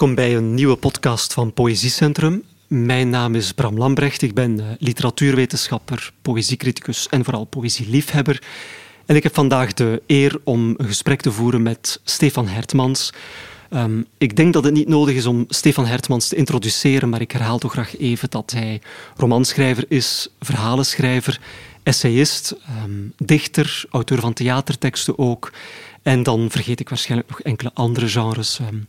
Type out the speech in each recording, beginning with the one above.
Welkom bij een nieuwe podcast van Poëziecentrum. Mijn naam is Bram Lambrecht. Ik ben eh, literatuurwetenschapper, poëziecriticus en vooral poëzieliefhebber. En ik heb vandaag de eer om een gesprek te voeren met Stefan Hertmans. Um, ik denk dat het niet nodig is om Stefan Hertmans te introduceren, maar ik herhaal toch graag even dat hij romanschrijver is, verhalenschrijver, essayist, um, dichter, auteur van theaterteksten ook. En dan vergeet ik waarschijnlijk nog enkele andere genres. Um,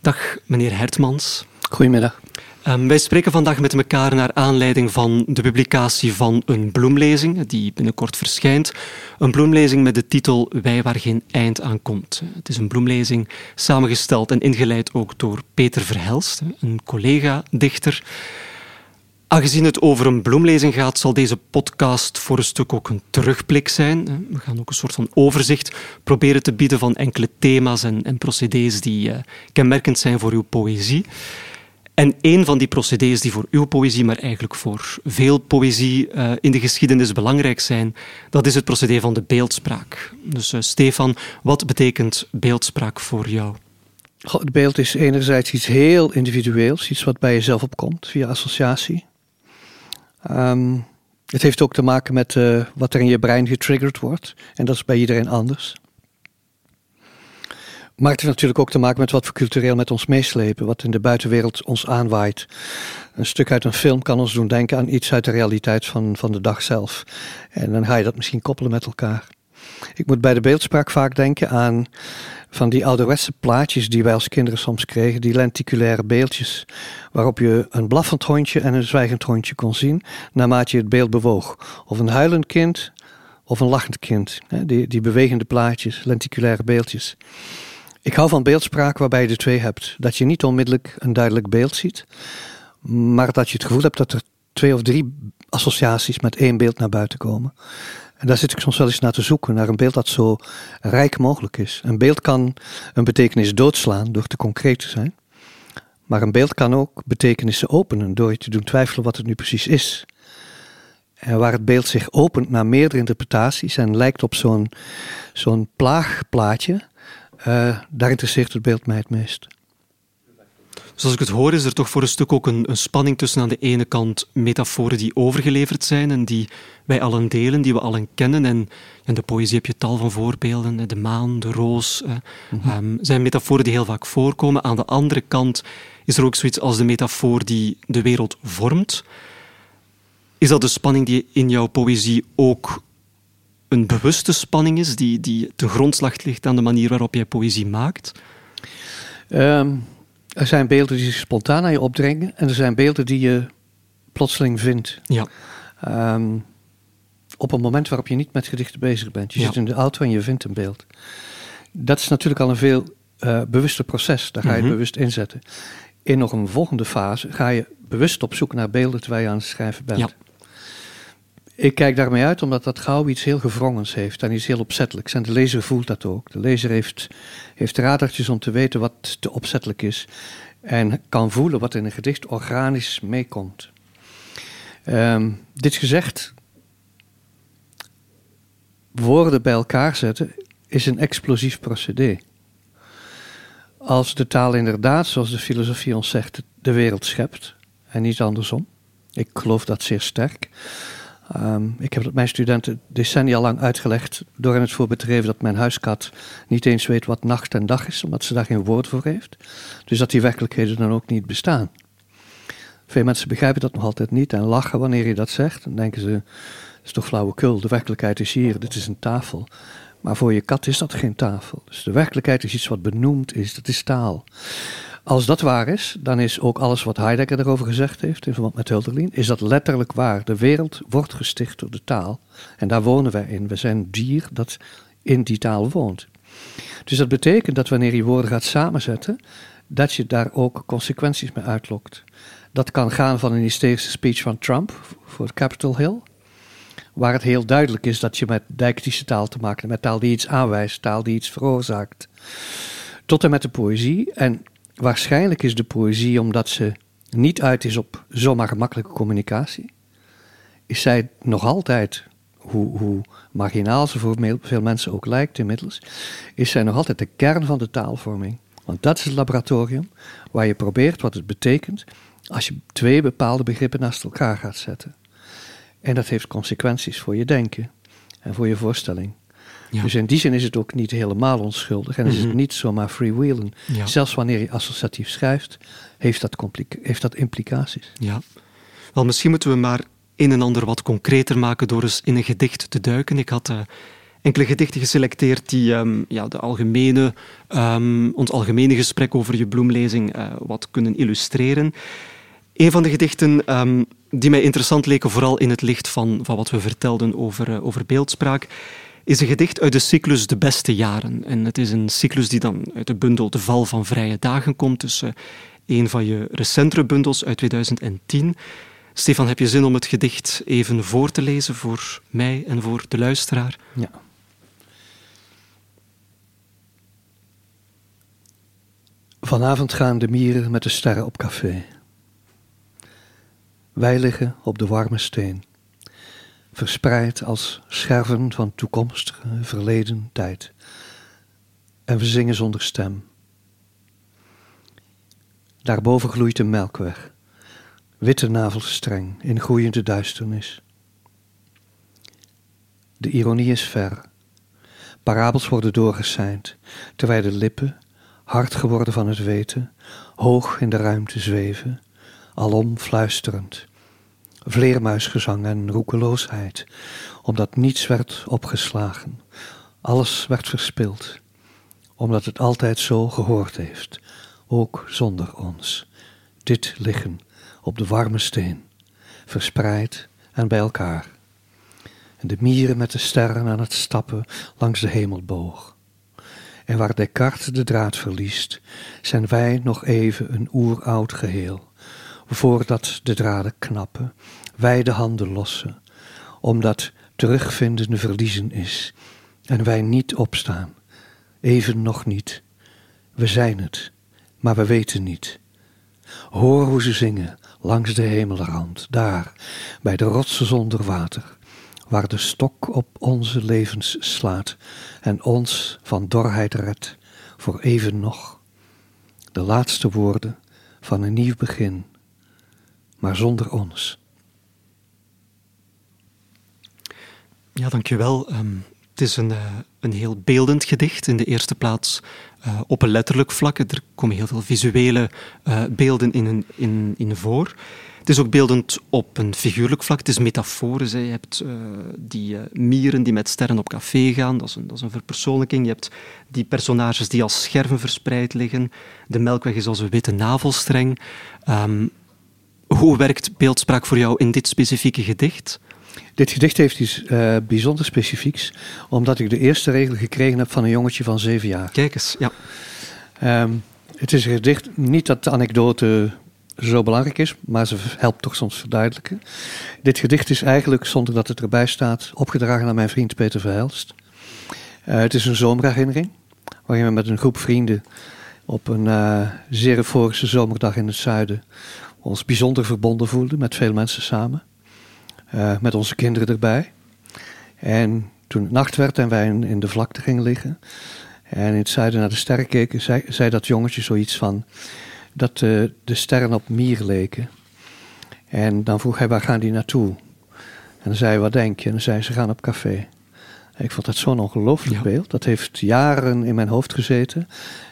Dag, meneer Hertmans. Goedemiddag. Um, wij spreken vandaag met elkaar naar aanleiding van de publicatie van een bloemlezing, die binnenkort verschijnt. Een bloemlezing met de titel Wij waar geen eind aan komt. Het is een bloemlezing samengesteld en ingeleid ook door Peter Verhelst, een collega-dichter. Aangezien het over een bloemlezing gaat, zal deze podcast voor een stuk ook een terugblik zijn. We gaan ook een soort van overzicht proberen te bieden van enkele thema's en, en procedés die uh, kenmerkend zijn voor uw poëzie. En een van die procedés die voor uw poëzie, maar eigenlijk voor veel poëzie uh, in de geschiedenis belangrijk zijn, dat is het procedé van de beeldspraak. Dus uh, Stefan, wat betekent beeldspraak voor jou? het beeld is enerzijds iets heel individueels, iets wat bij jezelf opkomt via associatie. Um, het heeft ook te maken met uh, wat er in je brein getriggerd wordt. En dat is bij iedereen anders. Maar het heeft natuurlijk ook te maken met wat we cultureel met ons meeslepen. Wat in de buitenwereld ons aanwaait. Een stuk uit een film kan ons doen denken aan iets uit de realiteit van, van de dag zelf. En dan ga je dat misschien koppelen met elkaar. Ik moet bij de beeldspraak vaak denken aan van die ouderwetse plaatjes die wij als kinderen soms kregen, die lenticulaire beeldjes, waarop je een blaffend hondje en een zwijgend hondje kon zien, naarmate je het beeld bewoog. Of een huilend kind of een lachend kind. Die, die bewegende plaatjes, lenticulaire beeldjes. Ik hou van beeldspraak waarbij je de twee hebt. Dat je niet onmiddellijk een duidelijk beeld ziet, maar dat je het gevoel hebt dat er twee of drie associaties met één beeld naar buiten komen. En daar zit ik soms wel eens naar te zoeken, naar een beeld dat zo rijk mogelijk is. Een beeld kan een betekenis doodslaan door te concreet te zijn. Maar een beeld kan ook betekenissen openen door je te doen twijfelen wat het nu precies is. En waar het beeld zich opent naar meerdere interpretaties en lijkt op zo'n zo'n plaagplaatje, uh, daar interesseert het beeld mij het meest. Zoals ik het hoor, is er toch voor een stuk ook een, een, spanning tussen aan de ene kant metaforen die overgeleverd zijn en die wij allen delen, die we allen kennen. En in de poëzie heb je tal van voorbeelden. De maan, de roos, eh, mm um, zijn metaforen die heel vaak voorkomen. Aan de andere kant is er ook zoiets als de metafoor die de wereld vormt. Is dat de spanning die in jouw poëzie ook een bewuste spanning is, die, die ten grondslag ligt aan de manier waarop jij poëzie maakt? Um er zijn beelden die zich spontaan aan je opdringen en er zijn beelden die je plotseling vindt. Ja. Um, op een moment waarop je niet met gedichten bezig bent. Je zit in de auto en je vindt een beeld. Dat is natuurlijk al een veel uh, bewuster proces. Daar ga je mhm. bewust inzetten. In nog een volgende fase ga je bewust op zoek naar beelden terwijl je aan het schrijven bent. Ja. Ik kijk daarmee uit omdat dat gauw iets heel gewrongens heeft en iets heel opzettelijks. En de lezer voelt dat ook. De lezer heeft, heeft radertjes om te weten wat te opzettelijk is. En kan voelen wat in een gedicht organisch meekomt. Um, dit gezegd, woorden bij elkaar zetten is een explosief procedé. Als de taal inderdaad, zoals de filosofie ons zegt, de wereld schept en niet andersom. Ik geloof dat zeer sterk Um, ik heb het mijn studenten decennia lang uitgelegd door hen het voorbeeld geven dat mijn huiskat niet eens weet wat nacht en dag is, omdat ze daar geen woord voor heeft. Dus dat die werkelijkheden dan ook niet bestaan. Veel mensen begrijpen dat nog altijd niet en lachen wanneer je dat zegt. Dan denken ze, dat is toch flauwekul, de werkelijkheid is hier, dit is een tafel. Maar voor je kat is dat geen tafel. Dus de werkelijkheid is iets wat benoemd is, dat is taal. Als dat waar is, dan is ook alles wat Heidegger erover gezegd heeft in verband met Hölderlin, is dat letterlijk waar. De wereld wordt gesticht door de taal. En daar wonen wij in. We zijn dier dat in die taal woont. Dus dat betekent dat wanneer je woorden gaat samenzetten, dat je daar ook consequenties mee uitlokt. Dat kan gaan van een hysterische speech van Trump voor Capitol Hill, waar het heel duidelijk is dat je met dijktische taal te maken hebt, met taal die iets aanwijst, taal die iets veroorzaakt, tot en met de poëzie. En waarschijnlijk is de poëzie, omdat ze niet uit is op zomaar gemakkelijke communicatie, is zij nog altijd, hoe, hoe marginaal ze voor veel mensen ook lijkt inmiddels, is zij nog altijd de kern van de taalvorming. Want dat is het laboratorium waar je probeert wat het betekent als je twee bepaalde begrippen naast elkaar gaat zetten. En dat heeft consequenties voor je denken en voor je voorstelling. Dus in die zin is het ook niet helemaal onschuldig en is het mhm. niet zomaar freewheelen. Ja. Zelfs wanneer je associatief schrijft, heeft dat, heeft dat implicaties. Ja, wel misschien moeten we maar een en ander wat concreter maken door eens in een gedicht te duiken. Ik had uh, enkele gedichten geselecteerd die um, ja, de algemene, um, ons algemene gesprek over je bloemlezing uh, wat kunnen illustreren. Een van de gedichten um, die mij interessant leken, vooral in het licht van, van wat we vertelden over, uh, over beeldspraak, is een gedicht uit de cyclus De Beste Jaren. En het is een cyclus die dan uit de bundel De Val van Vrije Dagen komt, dus een van je recentere bundels uit 2010. Stefan, heb je zin om het gedicht even voor te lezen voor mij en voor de luisteraar? Ja. Vanavond gaan de mieren met de sterren op café. Wij liggen op de warme steen, verspreid als scherven van toekomstige verleden tijd. En we zingen zonder stem. Daarboven gloeit de melkweg, witte navelstreng in groeiende duisternis. De ironie is ver. Parabels worden doorgeseind, terwijl de lippen hard geworden van het weten, hoog in de ruimte zweven, alom fluisterend. Vleermuisgezang en roekeloosheid, omdat niets werd opgeslagen, alles werd verspild, omdat het altijd zo gehoord heeft, ook zonder ons. Dit liggen op de warme steen, verspreid en bij elkaar. En de mieren met de sterren aan het stappen langs de hemelboog en waar Descartes de draad verliest, zijn wij nog even een oeroud geheel. Voordat de draden knappen, wij de handen lossen, omdat terugvinden verliezen is en wij niet opstaan, even nog niet. We zijn het, maar we weten niet. Hoor hoe ze zingen langs de hemelrand, daar, bij de rotsen zonder water waar de stok op onze levens slaat en ons van dorheid redt voor even nog. De laatste woorden van een nieuw begin, maar zonder ons. Ja, dankjewel. Um, het is een, uh, een heel beeldend gedicht. In de eerste plaats uh, op een letterlijk vlak. Er komen heel veel visuele uh, beelden in, in, in voor. Het is ook beeldend op een figuurlijk vlak. Het is metaforisch. Je hebt die mieren die met sterren op café gaan. Dat is, een, dat is een verpersoonlijking. Je hebt die personages die als scherven verspreid liggen. De melkweg is als een witte navelstreng. Um, hoe werkt beeldspraak voor jou in dit specifieke gedicht? Dit gedicht heeft iets uh, bijzonder specifieks, omdat ik de eerste regel gekregen heb van een jongetje van zeven jaar. Kijk eens, ja. Um, het is een gedicht, niet dat de anekdote zo belangrijk is, maar ze helpt toch soms verduidelijken. Dit gedicht is eigenlijk, zonder dat het erbij staat, opgedragen aan mijn vriend Peter Verhelst. Uh, het is een zomerherinnering, waarin we met een groep vrienden op een uh, zeer euforische zomerdag in het zuiden ons bijzonder verbonden voelden met veel mensen samen. Uh, met onze kinderen erbij. En toen het nacht werd en wij in, de vlakte gingen liggen en in het zuiden naar de sterren keken, zei, zei dat jongetje zoiets van dat uh, de sterren op mier leken. En dan vroeg hij, waar gaan die naartoe? En dan zei hij, wat denk je? En dan zei ze gaan op café. ik vond dat zo'n ongelooflijk beeld. Dat heeft jaren in mijn hoofd gezeten.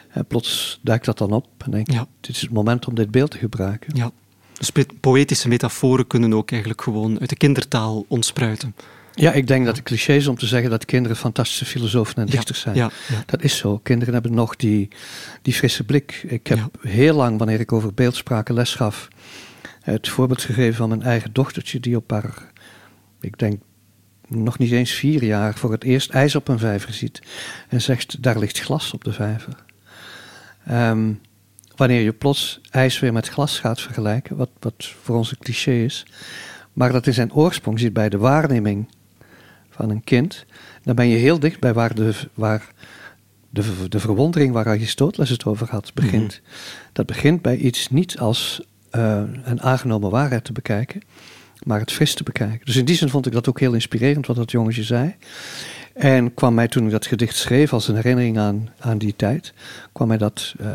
En plots duikt dat dan op. En denk ja. dit is het moment om dit beeld te gebruiken. Ja. Dus poëtische metaforen kunnen ook eigenlijk gewoon uit de kindertaal ontspruiten. Ja, ik denk dat het cliché is om te zeggen dat kinderen fantastische filosofen en dichters zijn. Ja, Dat is zo. Kinderen hebben nog die, die frisse blik. Ik heb heel lang, wanneer ik over beeldspraken les gaf, het voorbeeld gegeven van mijn eigen dochtertje, die op haar, ik denk nog niet eens vier jaar, voor het eerst ijs op een vijver ziet. En zegt: daar ligt glas op de vijver. Ehm, wanneer je plots ijs weer met glas gaat vergelijken, wat, wat voor ons een cliché is, maar dat in zijn oorsprong zit bij de waarneming van een kind, dan ben je heel dicht bij waar de, waar de, de verwondering waar Aristoteles het over had begint. Mhm. Dat begint bij iets niet als uh, een aangenomen waarheid te bekijken, maar het fris te bekijken. Dus in die zin vond ik dat ook heel inspirerend wat dat jongetje zei. En kwam mij toen ik dat gedicht schreef als een herinnering aan, aan die tijd, kwam mij dat uh,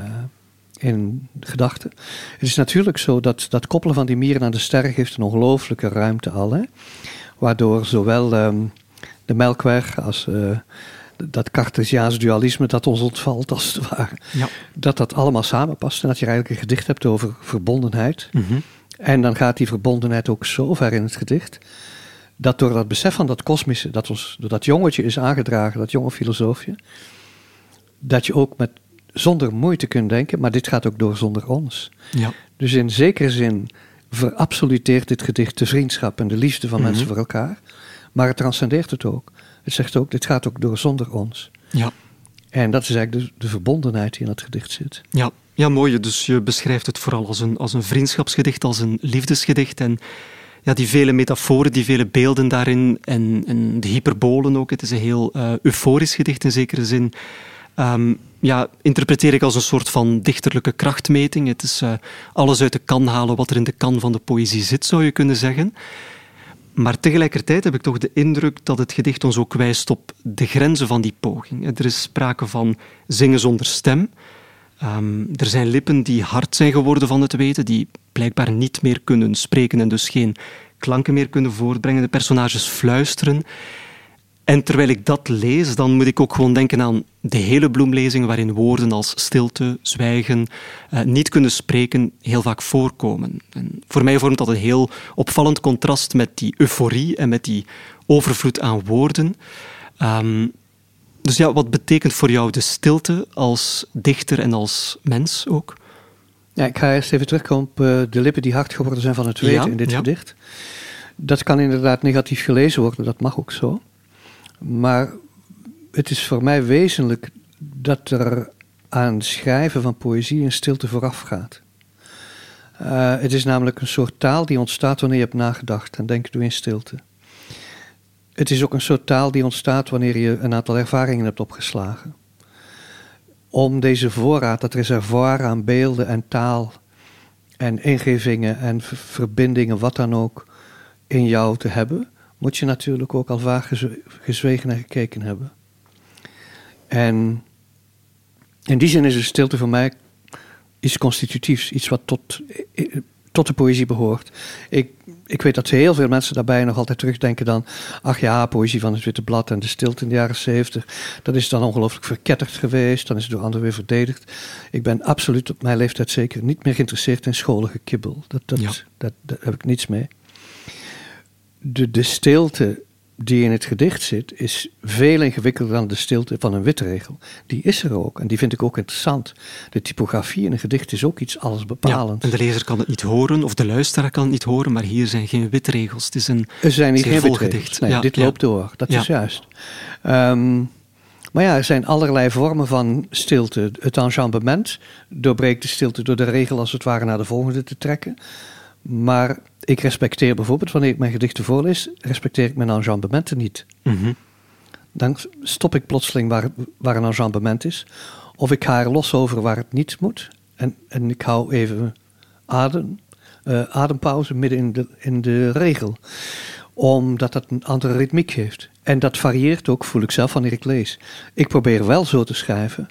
in gedachten. Het is natuurlijk zo dat dat koppelen van die mieren aan de sterren geeft een ongelooflijke ruimte al. Hè? Waardoor zowel um, de melkweg als uh, dat Cartesiaans dualisme dat ons ontvalt als het ware. Ja. Dat dat allemaal samenpast en dat je eigenlijk een gedicht hebt over verbondenheid. Mm -hmm. En dan gaat die verbondenheid ook zo ver in het gedicht. Dat door dat besef van dat kosmische, dat ons door dat jongetje is aangedragen, dat jonge filosoofje, dat je ook met zonder moeite kunt denken, maar dit gaat ook door zonder ons. Ja. Dus in zekere zin verabsoluteert dit gedicht de vriendschap en de liefde van mensen mhm. voor elkaar, maar het transcendeert het ook. Het zegt ook, dit gaat ook door zonder ons. Ja. En dat is eigenlijk de, de verbondenheid die in het gedicht zit. Ja. ja, mooi. Dus je beschrijft het vooral als een, als een vriendschapsgedicht, als een liefdesgedicht. En ja, die vele metaforen, die vele beelden daarin en, en de hyperbolen ook. Het is een heel uh, euforisch gedicht in zekere zin. Um, ja, interpreteer ik als een soort van dichterlijke krachtmeting. Het is uh, alles uit de kan halen wat er in de kan van de poëzie zit, zou je kunnen zeggen. Maar tegelijkertijd heb ik toch de indruk dat het gedicht ons ook wijst op de grenzen van die poging. Er is sprake van zingen zonder stem. Um, er zijn lippen die hard zijn geworden van het weten, die blijkbaar niet meer kunnen spreken en dus geen klanken meer kunnen voortbrengen. De personages fluisteren. En terwijl ik dat lees, dan moet ik ook gewoon denken aan de hele bloemlezing, waarin woorden als stilte, zwijgen, uh, niet kunnen spreken heel vaak voorkomen. En voor mij vormt dat een heel opvallend contrast met die euforie en met die overvloed aan woorden. Um, dus ja, wat betekent voor jou de stilte als dichter en als mens ook? Ja, ik ga eerst even terugkomen op uh, de lippen die hard geworden zijn van het weten in dit gedicht. Dat kan inderdaad negatief gelezen worden, dat mag ook zo. Maar het is voor mij wezenlijk dat er aan schrijven van poëzie een stilte vooraf gaat. Uh, het is namelijk een soort taal die ontstaat wanneer je hebt nagedacht en denkt doe in stilte. Het is ook een soort taal die ontstaat wanneer je een aantal ervaringen hebt opgeslagen. Om deze voorraad, dat reservoir aan beelden en taal en ingevingen en verbindingen, wat dan ook, in jou te hebben, moet je natuurlijk ook al vaak gezwegen en gekeken hebben. En in die zin is de stilte voor mij iets constitutiefs, iets wat tot, tot de poëzie behoort. Ik, ik weet dat heel veel mensen daarbij nog altijd terugdenken dan... ach ja, poëzie van het Witte Blad en de stilte in de jaren zeventig... dat is dan ongelooflijk verketterd geweest, dan is het door anderen weer verdedigd. Ik ben absoluut op mijn leeftijd zeker niet meer geïnteresseerd in scholige kibbel. Dat, dat, dat, daar heb ik niets mee de, de stilte die in het gedicht zit, is veel ingewikkelder dan de stilte van een witregel. Die is er ook en die vind ik ook interessant. De typografie in een gedicht is ook iets allesbepalends. Ja, en de lezer kan het niet horen, of de luisteraar kan het niet horen, maar hier zijn geen witregels. Het is een er zijn niet geen gedicht. Nee, dit loopt door, dat is juist. Um, maar ja, er zijn allerlei vormen van stilte. Het enjambement doorbreekt de stilte door de regel als het ware naar de volgende te trekken. Maar ik respecteer bijvoorbeeld, wanneer ik mijn gedichten voorlees, respecteer ik mijn enjambementen niet. Mhm. Dan stop ik plotseling waar, waar een enjambement is. Of ik ga er los over waar het niet moet. En, en ik hou even adem, uh, adempauze midden in de, in de regel. Omdat dat een andere ritmiek geeft. En dat varieert ook, voel ik zelf, wanneer ik lees. Ik probeer wel zo te schrijven,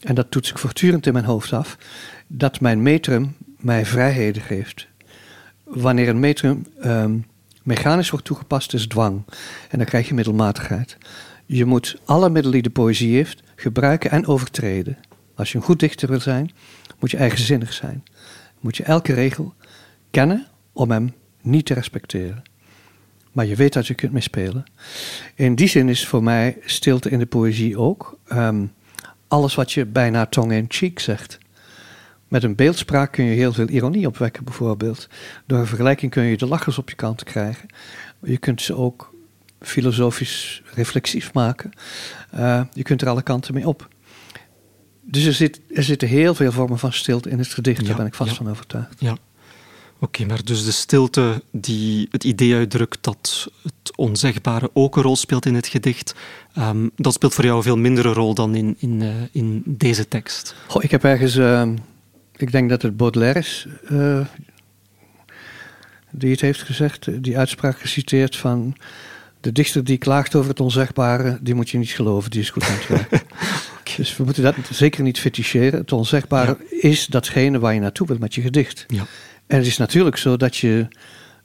en dat toets ik voortdurend in mijn hoofd af, dat mijn metrum mij vrijheden geeft wanneer een metrum ehm, mechanisch wordt toegepast, is dwang. En dan krijg je middelmatigheid. Je moet alle middelen die de poëzie heeft gebruiken en overtreden. Als je een goed dichter wil zijn, moet je eigenzinnig zijn. Moet je elke regel kennen om hem niet te respecteren. maar je weet dat je kunt mee spelen. In die zin is voor mij stilte in de poëzie ook ehm, alles wat je bijna tong-in-cheek zegt. Met een beeldspraak kun je heel veel ironie opwekken, bijvoorbeeld. Door een vergelijking kun je de lachers op je kant krijgen. Je kunt ze ook filosofisch reflexief maken. Uh, je kunt er alle kanten mee op. Dus er, zit, er zitten heel veel vormen van stilte in het gedicht, daar ben ik vast van overtuigd. Ja. Oké, maar dus de stilte die het idee uitdrukt dat het onzegbare ook een rol speelt in het gedicht, um, dat speelt voor jou een veel mindere rol dan in, in, uh, in deze tekst. Goh, ik heb ergens, uh, ik denk dat het Baudelaire is, uh, die het heeft gezegd, die uitspraak geciteerd van de dichter die klaagt over het onzegbare, die moet je niet geloven, die is goed aan het werk. Dus we moeten dat zeker niet feticheren. Het onzegbare is datgene waar je naartoe wilt met je gedicht. Ja. En het is natuurlijk zo dat je,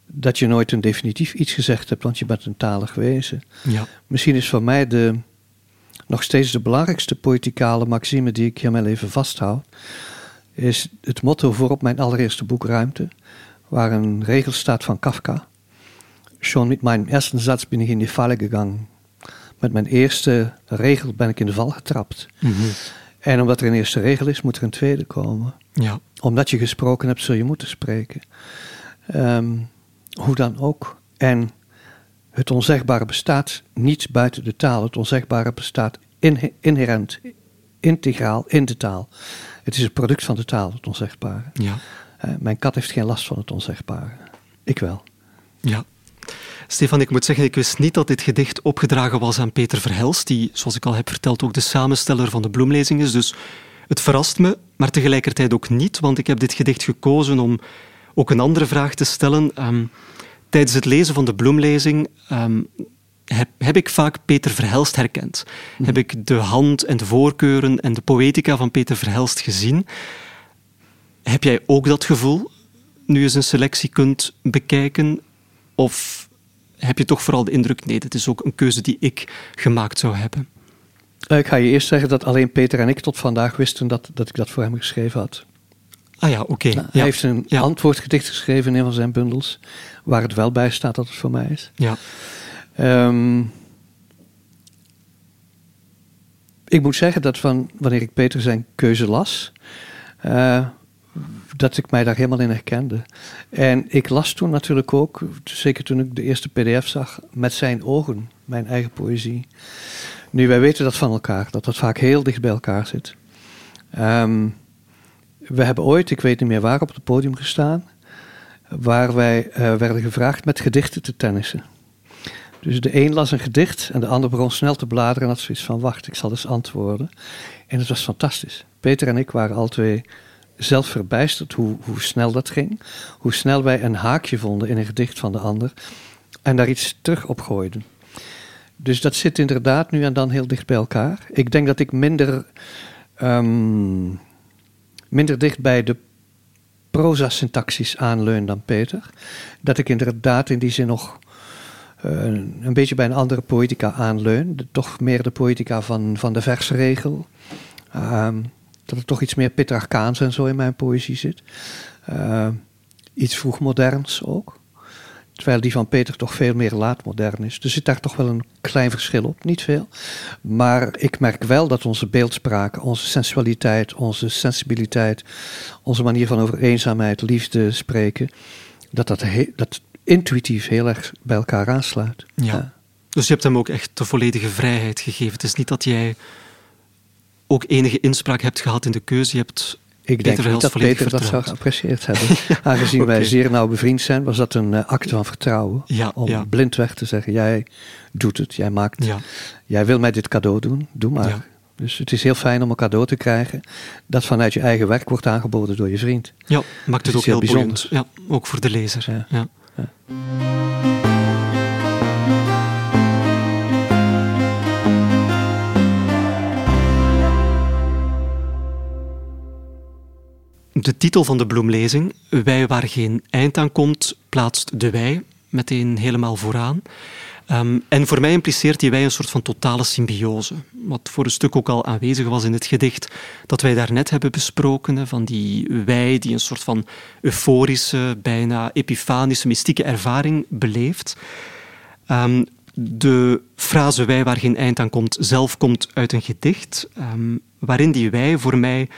dat je nooit een definitief iets gezegd hebt, want je bent een talig wezen. Ja. Misschien is voor mij de, nog steeds de belangrijkste poëticale maxime die ik hiermee even vasthoud, is het motto voor op mijn allereerste boek Ruimte, waar een regel staat van Kafka. Schon mit meinem ersten Satz bin ich in die Falle gegangen. Met mijn eerste regel ben ik in de val getrapt. Mm -hmm. En omdat er een eerste regel is, moet er een tweede komen. Ja. Omdat je gesproken hebt, zul je moeten spreken. Um, hoe dan ook. En het onzegbare bestaat niet buiten de taal. Het onzegbare bestaat in, inherent, integraal in de taal. Het is het product van de taal, het onzegbare. Ja. Uh, mijn kat heeft geen last van het onzegbare. Ik wel. Ja. Stefan, ik moet zeggen, ik wist niet dat dit gedicht opgedragen was aan Peter Verhelst, die, zoals ik al heb verteld, ook de samensteller van de bloemlezing is. Dus het verrast me, maar tegelijkertijd ook niet, want ik heb dit gedicht gekozen om ook een andere vraag te stellen. Um, tijdens het lezen van de bloemlezing um, heb, heb, ik vaak Peter Verhelst herkend. Mm. Heb ik de hand en de voorkeuren en de poëtica van Peter Verhelst gezien. Heb jij ook dat gevoel, nu je zijn selectie kunt bekijken? Of heb je toch vooral de indruk, nee, dit is ook een keuze die ik gemaakt zou hebben? Ik ga je eerst zeggen dat alleen Peter en ik tot vandaag wisten dat, dat ik dat voor hem geschreven had. Ah ja, oké. Okay. Nou, ja. Hij heeft een ja. antwoordgedicht geschreven in een van zijn bundels, waar het wel bij staat dat het voor mij is. Ja. Um, ik moet zeggen dat van, wanneer ik Peter zijn keuze las, uh, dat ik mij daar helemaal in herkende. En ik las toen natuurlijk ook, zeker toen ik de eerste PDF zag, met zijn ogen, mijn eigen poëzie. Nu, wij weten dat van elkaar, dat dat vaak heel dicht bij elkaar zit. Um, we hebben ooit, ik weet niet meer waar, op het podium gestaan, waar wij uh, werden gevraagd met gedichten te tennissen. Dus de een las een gedicht en de ander begon snel te bladeren en had zoiets van: wacht, ik zal eens antwoorden. En het was fantastisch. Peter en ik waren al twee zelf verbijsterd hoe, hoe snel dat ging. Hoe snel wij een haakje vonden in een gedicht van de ander en daar iets terug op gooiden. Dus dat zit inderdaad nu en dan heel dicht bij elkaar. Ik denk dat ik minder, um, minder dicht bij de proza-syntaxis aanleun dan Peter. Dat ik inderdaad in die zin nog uh, een beetje bij een andere poëtica aanleun. De, toch meer de poëtica van, van de versregel. Um, dat er toch iets meer Petrarcaans en zo in mijn poëzie zit. Uh, iets vroegmoderns ook. Terwijl die van Peter toch veel meer laatmodern is. Er zit daar toch wel een klein verschil op, niet veel. Maar ik merk wel dat onze beeldspraak, onze sensualiteit, onze sensibiliteit, onze manier van over eenzaamheid, liefde spreken, dat dat, dat intuïtief heel erg bij elkaar aansluit. Ja. ja. Dus je hebt hem ook echt de volledige vrijheid gegeven. Het is niet dat jij ook enige inspraak hebt gehad in de keuze. Je hebt ik denk Peter niet dat Peter vertrouwd. dat zou geapprecieerd hebben. Aangezien okay. wij zeer nauw bevriend zijn, was dat een uh, acte van vertrouwen. Ja, om ja. blindweg te zeggen, jij doet het, jij maakt, ja. jij wil mij dit cadeau doen, doe maar. Dus het is heel fijn om een cadeau te krijgen dat vanuit je eigen werk wordt aangeboden door je vriend. Ja, maakt het Dus ook heel, heel boeiend. Ja, ook voor de lezer. Ja. De titel van de bloemlezing, Wij waar geen eind aan komt, plaatst de wij meteen helemaal vooraan. Um, en voor mij impliceert die wij een soort van totale symbiose. Wat voor een stuk ook al aanwezig was in het gedicht dat wij daarnet hebben besproken. Van die wij die een soort van euforische, bijna epifanische, mystieke ervaring beleeft. Ehm, de frase wij waar geen eind aan komt zelf komt uit een gedicht, um, waarin die wij voor mij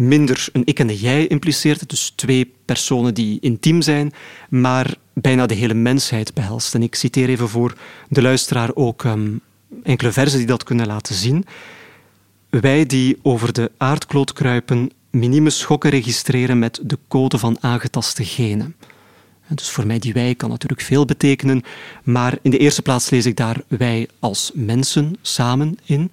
minder een ik en een jij impliceert, dus twee personen die intiem zijn, maar bijna de hele mensheid behelst. En ik citeer even voor de luisteraar ook um, enkele versen die dat kunnen laten zien. Wij die over de aardkloot kruipen, minieme schokken registreren met de code van aangetaste genen. Dus voor mij die wij kan natuurlijk veel betekenen, maar in de eerste plaats lees ik daar wij als mensen samen in.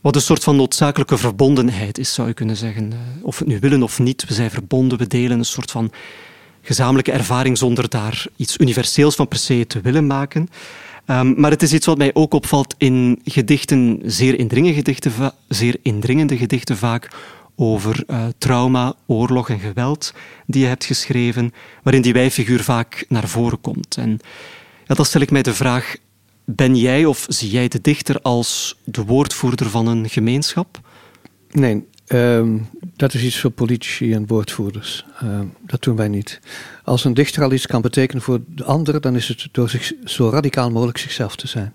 Wat een soort van noodzakelijke verbondenheid is, zou je kunnen zeggen. Eh, of we het nu willen of niet, we zijn verbonden, we delen een soort van gezamenlijke ervaring zonder daar iets universeels van per se te willen maken. Um, maar het is iets wat mij ook opvalt in gedichten, zeer indringende gedichten, zeer indringende gedichten vaak, over uh, trauma, oorlog en geweld die je hebt geschreven, waarin die wijfiguur vaak naar voren komt. En ja, dan stel ik mij de vraag, ben jij of zie jij de dichter als de woordvoerder van een gemeenschap? Nee, um, dat is iets voor politici en woordvoerders. Uh, dat doen wij niet. Als een dichter al iets kan betekenen voor de ander, dan is het door zich zo radicaal mogelijk zichzelf te zijn.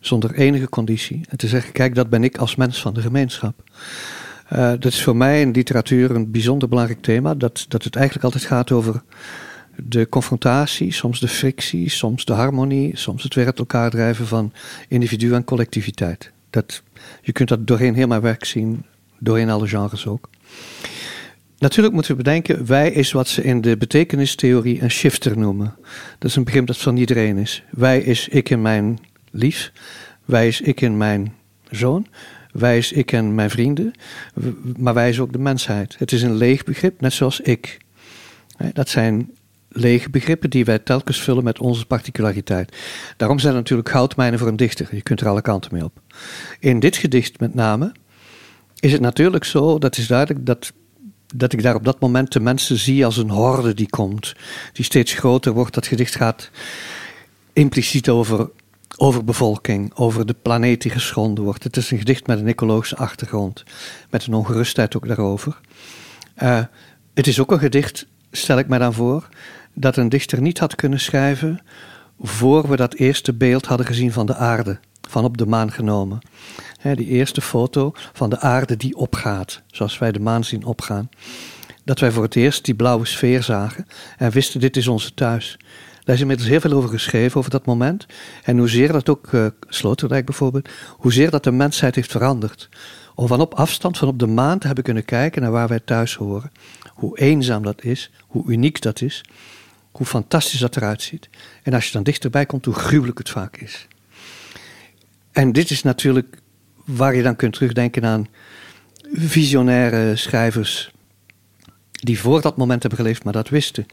Zonder enige conditie. En te zeggen, kijk, dat ben ik als mens van de gemeenschap. Uh, dat is voor mij in literatuur een bijzonder belangrijk thema. Dat, dat het eigenlijk altijd gaat over de confrontatie, soms de frictie, soms de harmonie, soms het weer elkaar drijven van individu en collectiviteit. Dat, je kunt dat doorheen heel mijn werk zien, doorheen alle genres ook. Natuurlijk moeten we bedenken, wij is wat ze in de betekenistheorie een shifter noemen. Dat is een begrip dat van iedereen is. Wij is ik en mijn lief, wij is ik en mijn zoon, wij is ik en mijn vrienden, maar wij is ook de mensheid. Het is een leeg begrip, net zoals ik. Dat zijn lege begrippen die wij telkens vullen met onze particulariteit. Daarom zijn er natuurlijk goudmijnen voor een dichter. Je kunt er alle kanten mee op. In dit gedicht met name is het natuurlijk zo, dat is duidelijk, dat, dat ik daar op dat moment de mensen zie als een horde die komt, die steeds groter wordt. Dat gedicht gaat impliciet over overbevolking, over de planeet die geschonden wordt. Het is een gedicht met een ecologische achtergrond, met een ongerustheid ook daarover. Uh, het is ook een gedicht, stel ik mij dan voor, dat een dichter niet had kunnen schrijven voor we dat eerste beeld hadden gezien van de aarde, van op de maan genomen. die eerste foto van de aarde die opgaat, zoals wij de maan zien opgaan. Dat wij voor het eerst die blauwe sfeer zagen en wisten: dit is onze thuis. Daar is inmiddels heel veel over geschreven, over dat moment. En hoezeer dat ook, uh, Sloterdijk bijvoorbeeld, hoezeer dat de mensheid heeft veranderd. Om van op afstand, van op de maan te hebben kunnen kijken naar waar wij thuis horen. Hoe eenzaam dat is, hoe uniek dat is hoe fantastisch dat eruit ziet. En als je dan dichterbij komt, hoe gruwelijk het vaak is. En dit is natuurlijk waar je dan kunt terugdenken aan visionaire schrijvers die voor dat moment hebben geleefd, maar dat wisten.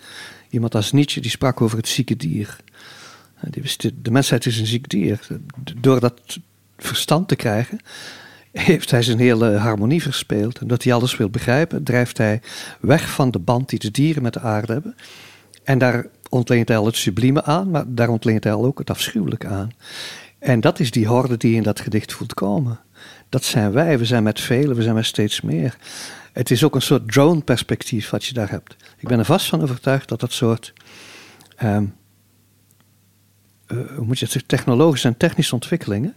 Iemand als Nietzsche die sprak over het zieke dier. Die wist, de mensheid is een ziek dier. Door dat verstand te krijgen, heeft hij zijn hele harmonie verspeeld. En dat hij alles wil begrijpen, drijft hij weg van de band die de dieren met de aarde hebben. En daar ontleent hij al het sublieme aan, maar daar ontleent hij al ook het afschuwelijke aan. En dat is die horde die in dat gedicht voelt komen. Dat zijn wij, we zijn met velen, we zijn met steeds meer. Het is ook een soort drone-perspectief wat je daar hebt. Ik ben er vast van overtuigd dat dat soort, um, uh, hoe moet je het zeggen, technologische en technische ontwikkelingen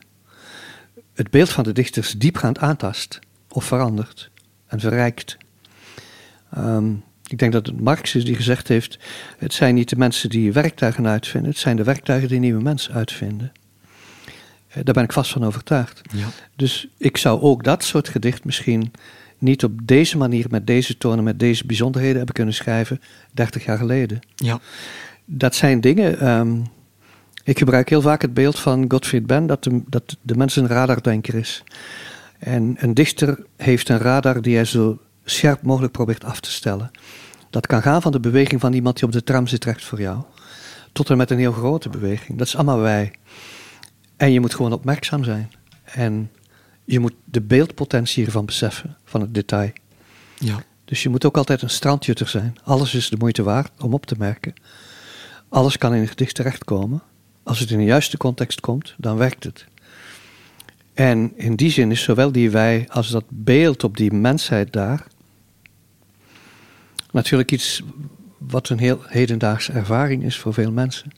het beeld van de dichters diepgaand aantast of verandert en verrijkt. Um, ik denk dat het Marx is die gezegd heeft: het zijn niet de mensen die werktuigen uitvinden, het zijn de werktuigen die nieuwe mensen uitvinden. Eh, daar ben ik vast van overtuigd. Ja. Dus ik zou ook dat soort gedicht misschien niet op deze manier, met deze tonen, met deze bijzonderheden hebben kunnen schrijven 30 jaar geleden. Ja. Dat zijn dingen. Um, ik gebruik heel vaak het beeld van Gottfried Benn dat de, dat de mens een radardenker is. En een dichter heeft een radar die hij zo scherp mogelijk probeert af te stellen. Dat kan gaan van de beweging van iemand die op de tram zit recht voor jou, tot en met een heel grote beweging. Dat is allemaal wij. En je moet gewoon opmerkzaam zijn. En je moet de beeldpotentie hiervan beseffen, van het detail. Ja. Dus je moet ook altijd een strandjutter zijn. Alles is de moeite waard om op te merken. Alles kan in een gedicht terechtkomen. Als het in de juiste context komt, dan werkt het. En in die zin is zowel die wij als dat beeld op die mensheid daar natuurlijk iets wat een heel hedendaagse ervaring is voor veel mensen.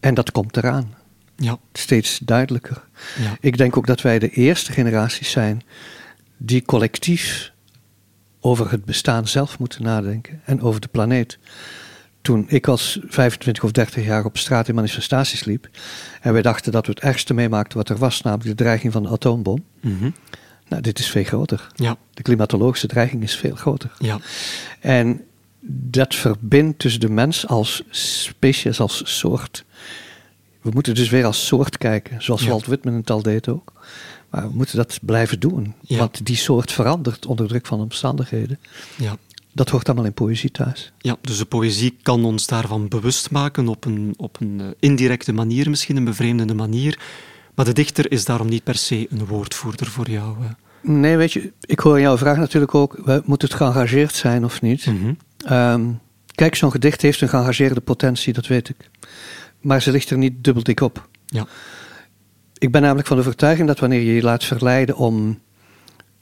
En dat komt eraan. Ja. Steeds duidelijker. Ja. Ik denk ook dat wij de eerste generaties zijn die collectief over het bestaan zelf moeten nadenken en over de planeet. Toen ik als 25 of 30 jaar op straat in manifestaties liep en wij dachten dat we het ergste meemaakten wat er was, namelijk de dreiging van de atoombom. Mhm. Nou, dit is veel groter. Ja. De klimatologische dreiging is veel groter. Ja. En dat verbindt dus de mens als species, als soort. We moeten dus weer als soort kijken, zoals Ja. Walt Whitman het al deed ook. Maar we moeten dat blijven doen, Ja. want die soort verandert onder druk van omstandigheden. Ja. Dat hoort allemaal in poëzie thuis. Ja, dus de poëzie kan ons daarvan bewust maken op een, op een eh, indirecte manier, misschien een bevreemdende manier. Maar de dichter is daarom niet per se een woordvoerder voor jou. Nee, weet je, ik hoor jouw vraag natuurlijk ook, moet het geëngageerd zijn of niet? Mhm. Ehm, kijk, zo'n gedicht heeft een geëngageerde potentie, dat weet ik. Maar ze ligt er niet dubbeldik op. Ja. Ik ben namelijk van de overtuiging dat wanneer je je laat verleiden om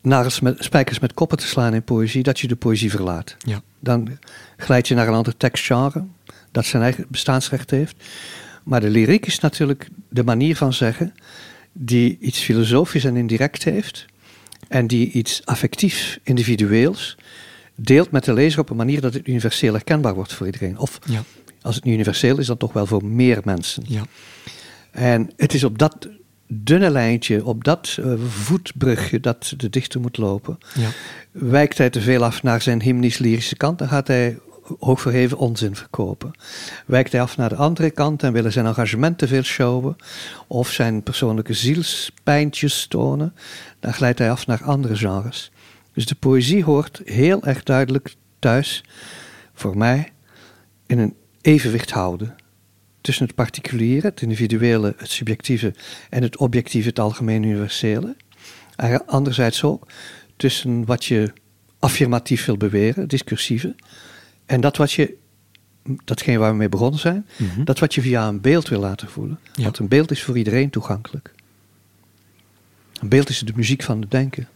nagels met, spijkers met koppen te slaan in poëzie, dat je de poëzie verlaat. Ja. Dan glijd je naar een ander tekstgenre, dat zijn eigen bestaansrecht heeft. Maar de lyriek is natuurlijk de manier van zeggen die iets filosofisch en indirect heeft en die iets affectief, individueels deelt met de lezer op een manier dat het universeel herkenbaar wordt voor iedereen. Of Ja. als het niet universeel is, dan toch wel voor meer mensen. Ja. En het is op dat dunne lijntje, op dat eh, voetbrugje dat de dichter moet lopen, Ja. wijkt hij te veel af naar zijn hymnisch-lyrische kant, dan gaat hij hoogverheven onzin verkopen. Wijkt hij af naar de andere kant en wil hij zijn engagement te veel showen, of zijn persoonlijke zielspijntjes tonen, dan glijdt hij af naar andere genres. Dus de poëzie hoort heel erg duidelijk thuis, voor mij, in een evenwicht houden tussen het particuliere, het individuele, het subjectieve en het objectieve, het algemeen universele. En anderzijds ook tussen wat je affirmatief wil beweren, discursieve, en dat wat je, datgene waar we mee begonnen zijn, Mhm. dat wat je via een beeld wil laten voelen. Ja. Want een beeld is voor iedereen toegankelijk. Een beeld is de muziek van het denken.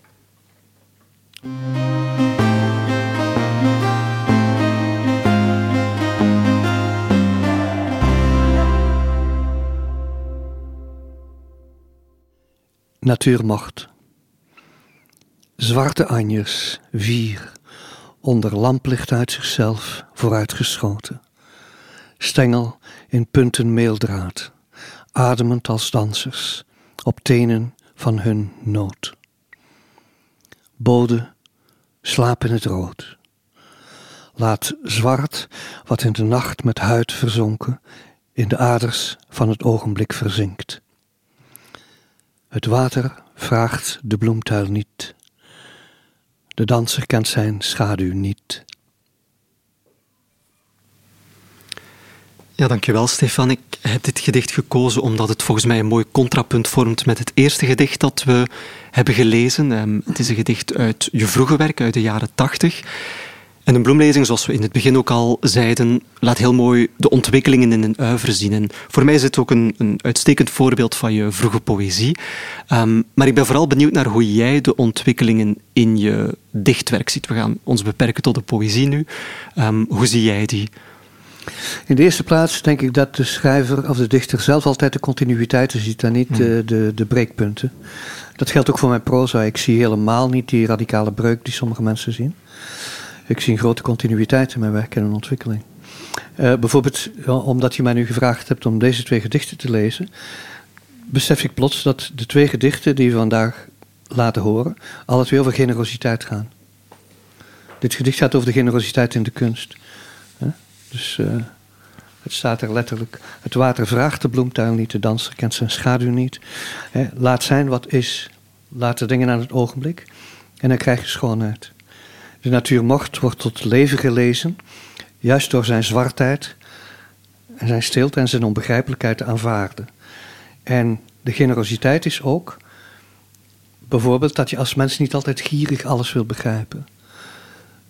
Natuurmacht. Zwarte anjers, vier, onder lamplicht uit zichzelf vooruitgeschoten. Stengel in punten meeldraad, ademend als dansers, op tenen van hun nood. Bode, slaap in het rood. Laat zwart, wat in de nacht met huid verzonken, in de aders van het ogenblik verzinkt. Het water vraagt de bloemtuil niet. De danser kent zijn schaduw niet. Ja, dankjewel Stefan. Ik heb dit gedicht gekozen omdat het volgens mij een mooi contrapunt vormt met het eerste gedicht dat we hebben gelezen. Ehm, het is een gedicht uit je vroege werk, uit de jaren tachtig. En een bloemlezing, zoals we in het begin ook al zeiden, laat heel mooi de ontwikkelingen in een uiver zien. En voor mij is het ook een, een uitstekend voorbeeld van je vroege poëzie. Ehm, maar ik ben vooral benieuwd naar hoe jij de ontwikkelingen in je dichtwerk ziet. We gaan ons beperken tot de poëzie nu. Ehm, hoe zie jij die? In de eerste plaats denk ik dat de schrijver of de dichter zelf altijd de continuïteiten ziet en niet de, de, de breekpunten. Dat geldt ook voor mijn proza. Ik zie helemaal niet die radicale breuk die sommige mensen zien. Ik zie een grote continuïteit in mijn werk en een ontwikkeling. Eh, bijvoorbeeld, omdat je mij nu gevraagd hebt om deze twee gedichten te lezen, besef ik plots dat de twee gedichten die we vandaag laten horen, alle twee over generositeit gaan. Dit gedicht gaat over de generositeit in de kunst. Dus eh, het staat er letterlijk. Het water vraagt de bloemtuin niet, de danser kent zijn schaduw niet. Laat zijn wat is. Laat de dingen aan het ogenblik. En dan krijg je schoonheid. De natuurmocht wordt tot leven gelezen, juist door zijn zwartheid en zijn stilte en zijn onbegrijpelijkheid te aanvaarden. En de generositeit is ook bijvoorbeeld dat je als mens niet altijd gierig alles wil begrijpen.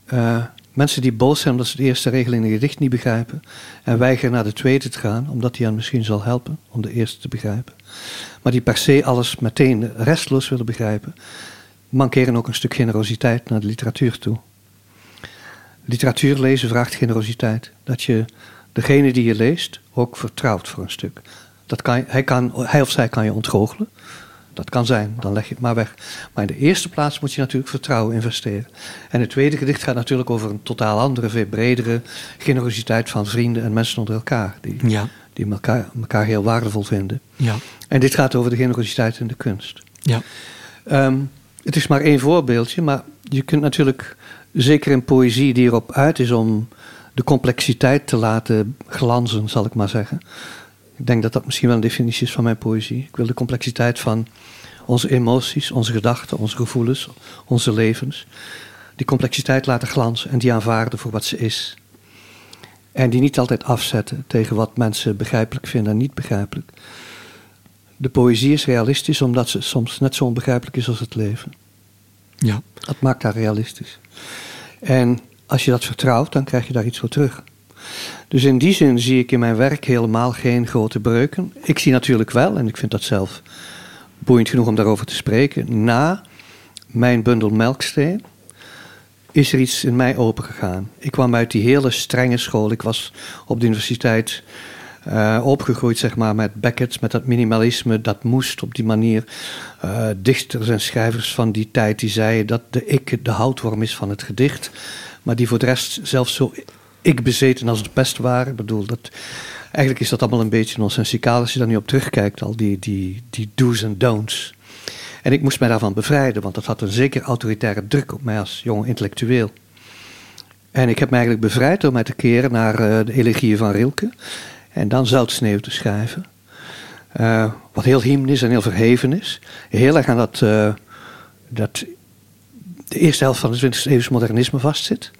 Eh, mensen die boos zijn omdat ze de eerste regel in een gedicht niet begrijpen en weigeren naar de tweede te gaan, omdat die hen misschien zal helpen om de eerste te begrijpen. Maar die per se alles meteen restloos willen begrijpen, mankeren ook een stuk generositeit naar de literatuur toe. Literatuur lezen vraagt generositeit. Dat je degene die je leest ook vertrouwt voor een stuk. Dat kan, hij, kan, hij of zij kan je ontgoochelen. Dat kan zijn, dan leg je het maar weg. Maar in de eerste plaats moet je natuurlijk vertrouwen investeren. En het tweede gedicht gaat natuurlijk over een totaal andere, veel bredere generositeit van vrienden en mensen onder elkaar. Die, Ja. die elkaar, elkaar heel waardevol vinden. Ja. En dit gaat over de generositeit in de kunst. Ja. Ehm, het is maar één voorbeeldje, maar je kunt natuurlijk, zeker in poëzie die erop uit is om de complexiteit te laten glanzen, zal ik maar zeggen. Ik denk dat dat misschien wel een definitie is van mijn poëzie. Ik wil de complexiteit van onze emoties, onze gedachten, onze gevoelens, onze levens. Die complexiteit laten glanzen en die aanvaarden voor wat ze is. En die niet altijd afzetten tegen wat mensen begrijpelijk vinden en niet begrijpelijk. De poëzie is realistisch omdat ze soms net zo onbegrijpelijk is als het leven. Ja. Dat maakt haar realistisch. En als je dat vertrouwt, dan krijg je daar iets voor terug. Dus in die zin zie ik in mijn werk helemaal geen grote breuken. Ik zie natuurlijk wel, en ik vind dat zelf boeiend genoeg om daarover te spreken, na mijn bundel Melksteen is er iets in mij opengegaan. Ik kwam uit die hele strenge school. Ik was op de universiteit eh, opgegroeid, zeg maar, met Beckett, met dat minimalisme. Dat moest op die manier. Eh, dichters en schrijvers van die tijd die zeiden dat de ik de houtworm is van het gedicht. Maar die voor de rest zelfs zo ik bezeten als de pest waren. Ik bedoel, dat, eigenlijk is dat allemaal een beetje nonsensicaal als je daar nu op terugkijkt. Al die, die, die do's en don'ts. En ik moest mij daarvan bevrijden, want dat had een zeker autoritaire druk op mij als jonge intellectueel. En ik heb mij eigenlijk bevrijd door mij te keren naar eh, de elegieën van Rilke. En dan Zoutsneeuw te schrijven. Eh, wat heel hymnisch en heel verheven is. Heel erg aan dat, eh, dat de eerste helft van het 20e eeuwse modernisme vastzit.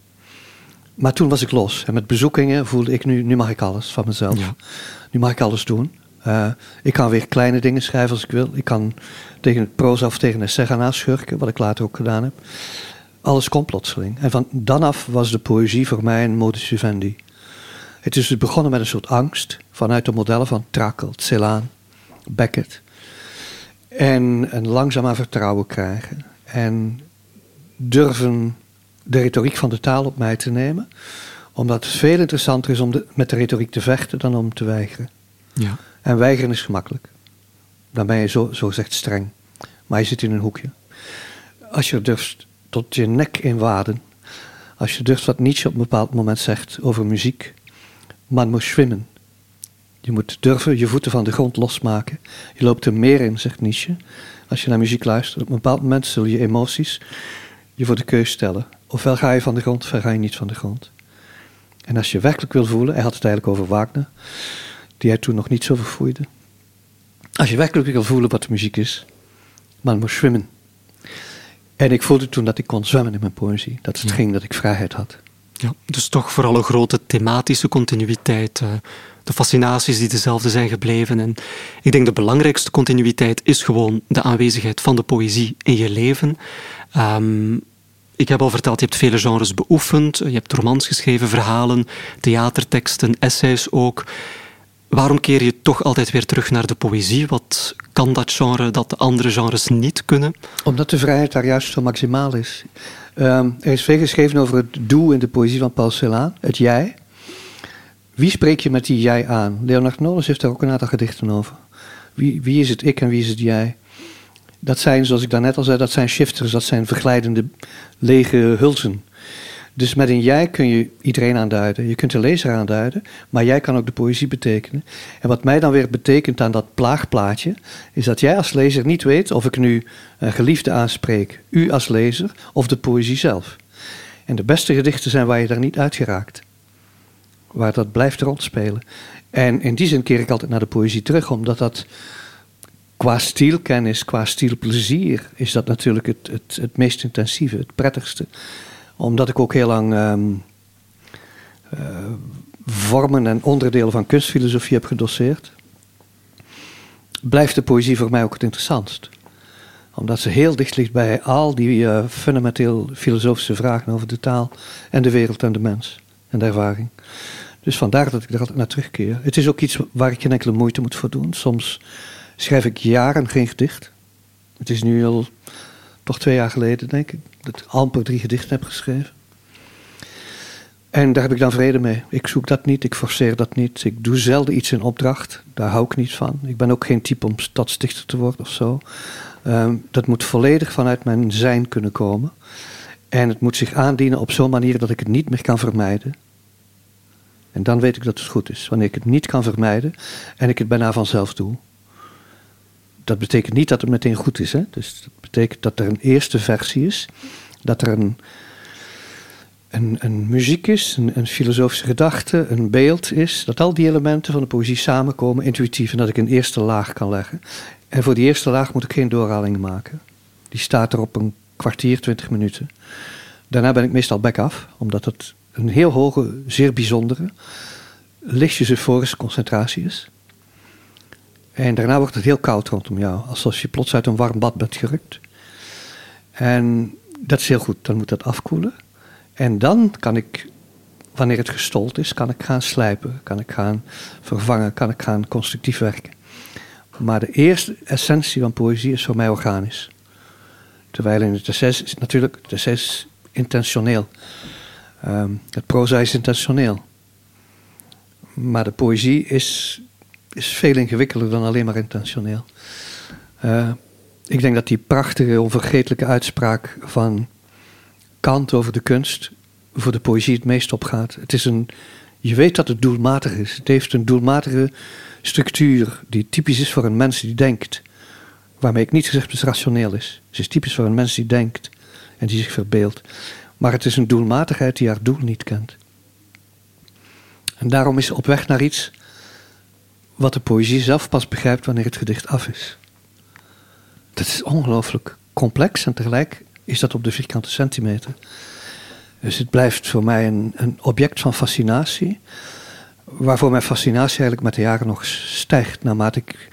Maar toen was ik los. En met bezoekingen voelde ik nu, nu mag ik alles van mezelf. Ja. Nu mag ik alles doen. Eh, ik kan weer kleine dingen schrijven als ik wil. Ik kan tegen het proza of tegen een essay gaan aanschurken, wat ik later ook gedaan heb. Alles komt plotseling. En van dan af was de poëzie voor mij een modus vivendi. Het is dus begonnen met een soort angst vanuit de modellen van Trakl, Celaan, Beckett. En een langzaamaan vertrouwen krijgen. En durven de retoriek van de taal op mij te nemen. Omdat het veel interessanter is om de- met de retoriek te vechten dan om te weigeren. Ja. En weigeren is gemakkelijk. Dan ben je zo, zo gezegd streng. Maar je zit in een hoekje. Als je durft tot je nek in waden. Als je durft wat Nietzsche op een bepaald moment zegt over muziek. Man moet zwemmen. Je moet durven je voeten van de grond losmaken. Je loopt er meer in, zegt Nietzsche. Als je naar muziek luistert. Op een bepaald moment zullen je emoties je voor de keus stellen. Ofwel ga je van de grond, ofwel ga je niet van de grond. En als je werkelijk wil voelen, hij had het eigenlijk over Wagner, die hij toen nog niet zo verfoeide. Als je werkelijk wil voelen wat de muziek is, man moet zwemmen. En ik voelde toen dat ik kon zwemmen in mijn poëzie. Dat het ging dat ik vrijheid had. Ja, dus toch vooral een grote thematische continuïteit. eh, de fascinaties die dezelfde zijn gebleven. En ik denk de belangrijkste continuïteit is gewoon de aanwezigheid van de poëzie in je leven. Ehm, ik heb al verteld, je hebt vele genres beoefend. Je hebt romans geschreven, verhalen, theaterteksten, essays ook. Waarom keer je toch altijd weer terug naar de poëzie? Wat kan dat genre dat de andere genres niet kunnen? Omdat de vrijheid daar juist zo maximaal is. Ehm, er is veel geschreven over het doe in de poëzie van Paul Celan, het jij. Wie spreek je met die jij aan? Leonard Nolens heeft daar ook een aantal gedichten over. Wie, wie is het ik en wie is het jij? Dat zijn, zoals ik daarnet al zei, dat zijn shifters, dat zijn verglijdende lege hulzen. Dus met een jij kun je iedereen aanduiden. Je kunt de lezer aanduiden, maar jij kan ook de poëzie betekenen. En wat mij dan weer betekent aan dat plaagplaatje, is dat jij als lezer niet weet of ik nu een geliefde aanspreek, u als lezer, of de poëzie zelf. En de beste gedichten zijn waar je daar niet uitgeraakt. Waar dat blijft rondspelen. En in die zin keer ik altijd naar de poëzie terug, omdat dat qua stielkennis, qua stielplezier, is dat natuurlijk het, het meest intensieve, het prettigste. Omdat ik ook heel lang ehm, eh, vormen en onderdelen van kunstfilosofie heb gedoseerd, blijft de poëzie voor mij ook het interessantst. Omdat ze heel dicht ligt bij al die eh, fundamenteel filosofische vragen over de taal en de wereld en de mens en de ervaring. Dus vandaar dat ik er altijd naar terugkeer. Het is ook iets waar ik geen enkele moeite moet voor doen. Soms schrijf ik jaren geen gedicht. Het is nu al toch twee jaar geleden, denk ik, dat ik amper drie gedichten heb geschreven. En daar heb ik dan vrede mee. Ik zoek dat niet, ik forceer dat niet. Ik doe zelden iets in opdracht. Daar hou ik niet van. Ik ben ook geen type om stadsdichter te worden of zo. Ehm, dat moet volledig vanuit mijn zijn kunnen komen. En het moet zich aandienen op zo'n manier dat ik het niet meer kan vermijden. En dan weet ik dat het goed is. Wanneer ik het niet kan vermijden en ik het bijna vanzelf doe. Dat betekent niet dat het meteen goed is. Hè? Dus dat betekent dat er een eerste versie is. Dat er een, een, een muziek is, een, een, filosofische gedachte, een beeld is. Dat al die elementen van de poëzie samenkomen intuïtief. En dat ik een eerste laag kan leggen. En voor die eerste laag moet ik geen doorhalingen maken. Die staat er op een kwartier, twintig minuten. Daarna ben ik meestal back af, omdat het een heel hoge, zeer bijzondere, lichtjes euforische concentratie is. En daarna wordt het heel koud rondom jou, alsof je plots uit een warm bad bent gerukt. En dat is heel goed, dan moet dat afkoelen. En dan kan ik, wanneer het gestold is, kan ik gaan slijpen, kan ik gaan vervangen, kan ik gaan constructief werken. Maar de eerste essentie van poëzie is voor mij organisch. Terwijl in het essay is natuurlijk, het essay intentioneel. Um, het proza is intentioneel. Maar de poëzie is, is veel ingewikkelder dan alleen maar intentioneel. Uh, ik denk dat die prachtige, onvergetelijke uitspraak van Kant over de kunst voor de poëzie het meest opgaat. Het is een, je weet dat het doelmatig is. Het heeft een doelmatige structuur die typisch is voor een mens die denkt. Waarmee ik niet gezegd dat het rationeel is. Het is typisch voor een mens die denkt en die zich verbeeldt. Maar het is een doelmatigheid die haar doel niet kent. En daarom is op weg naar iets wat de poëzie zelf pas begrijpt wanneer het gedicht af is. Dat is ongelooflijk complex en tegelijk is dat op de vierkante centimeter. Dus het blijft voor mij een, een object van fascinatie, waarvoor mijn fascinatie eigenlijk met de jaren nog stijgt, naarmate ik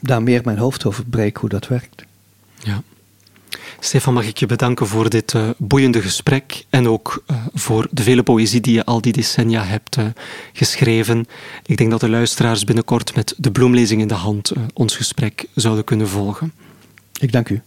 daar meer mijn hoofd over breek hoe dat werkt. Ja. Stefan, mag ik je bedanken voor dit uh, boeiende gesprek en ook uh, voor de vele poëzie die je al die decennia hebt uh, geschreven. Ik denk dat de luisteraars binnenkort met de bloemlezing in de hand ons gesprek zouden kunnen volgen. Ik dank u.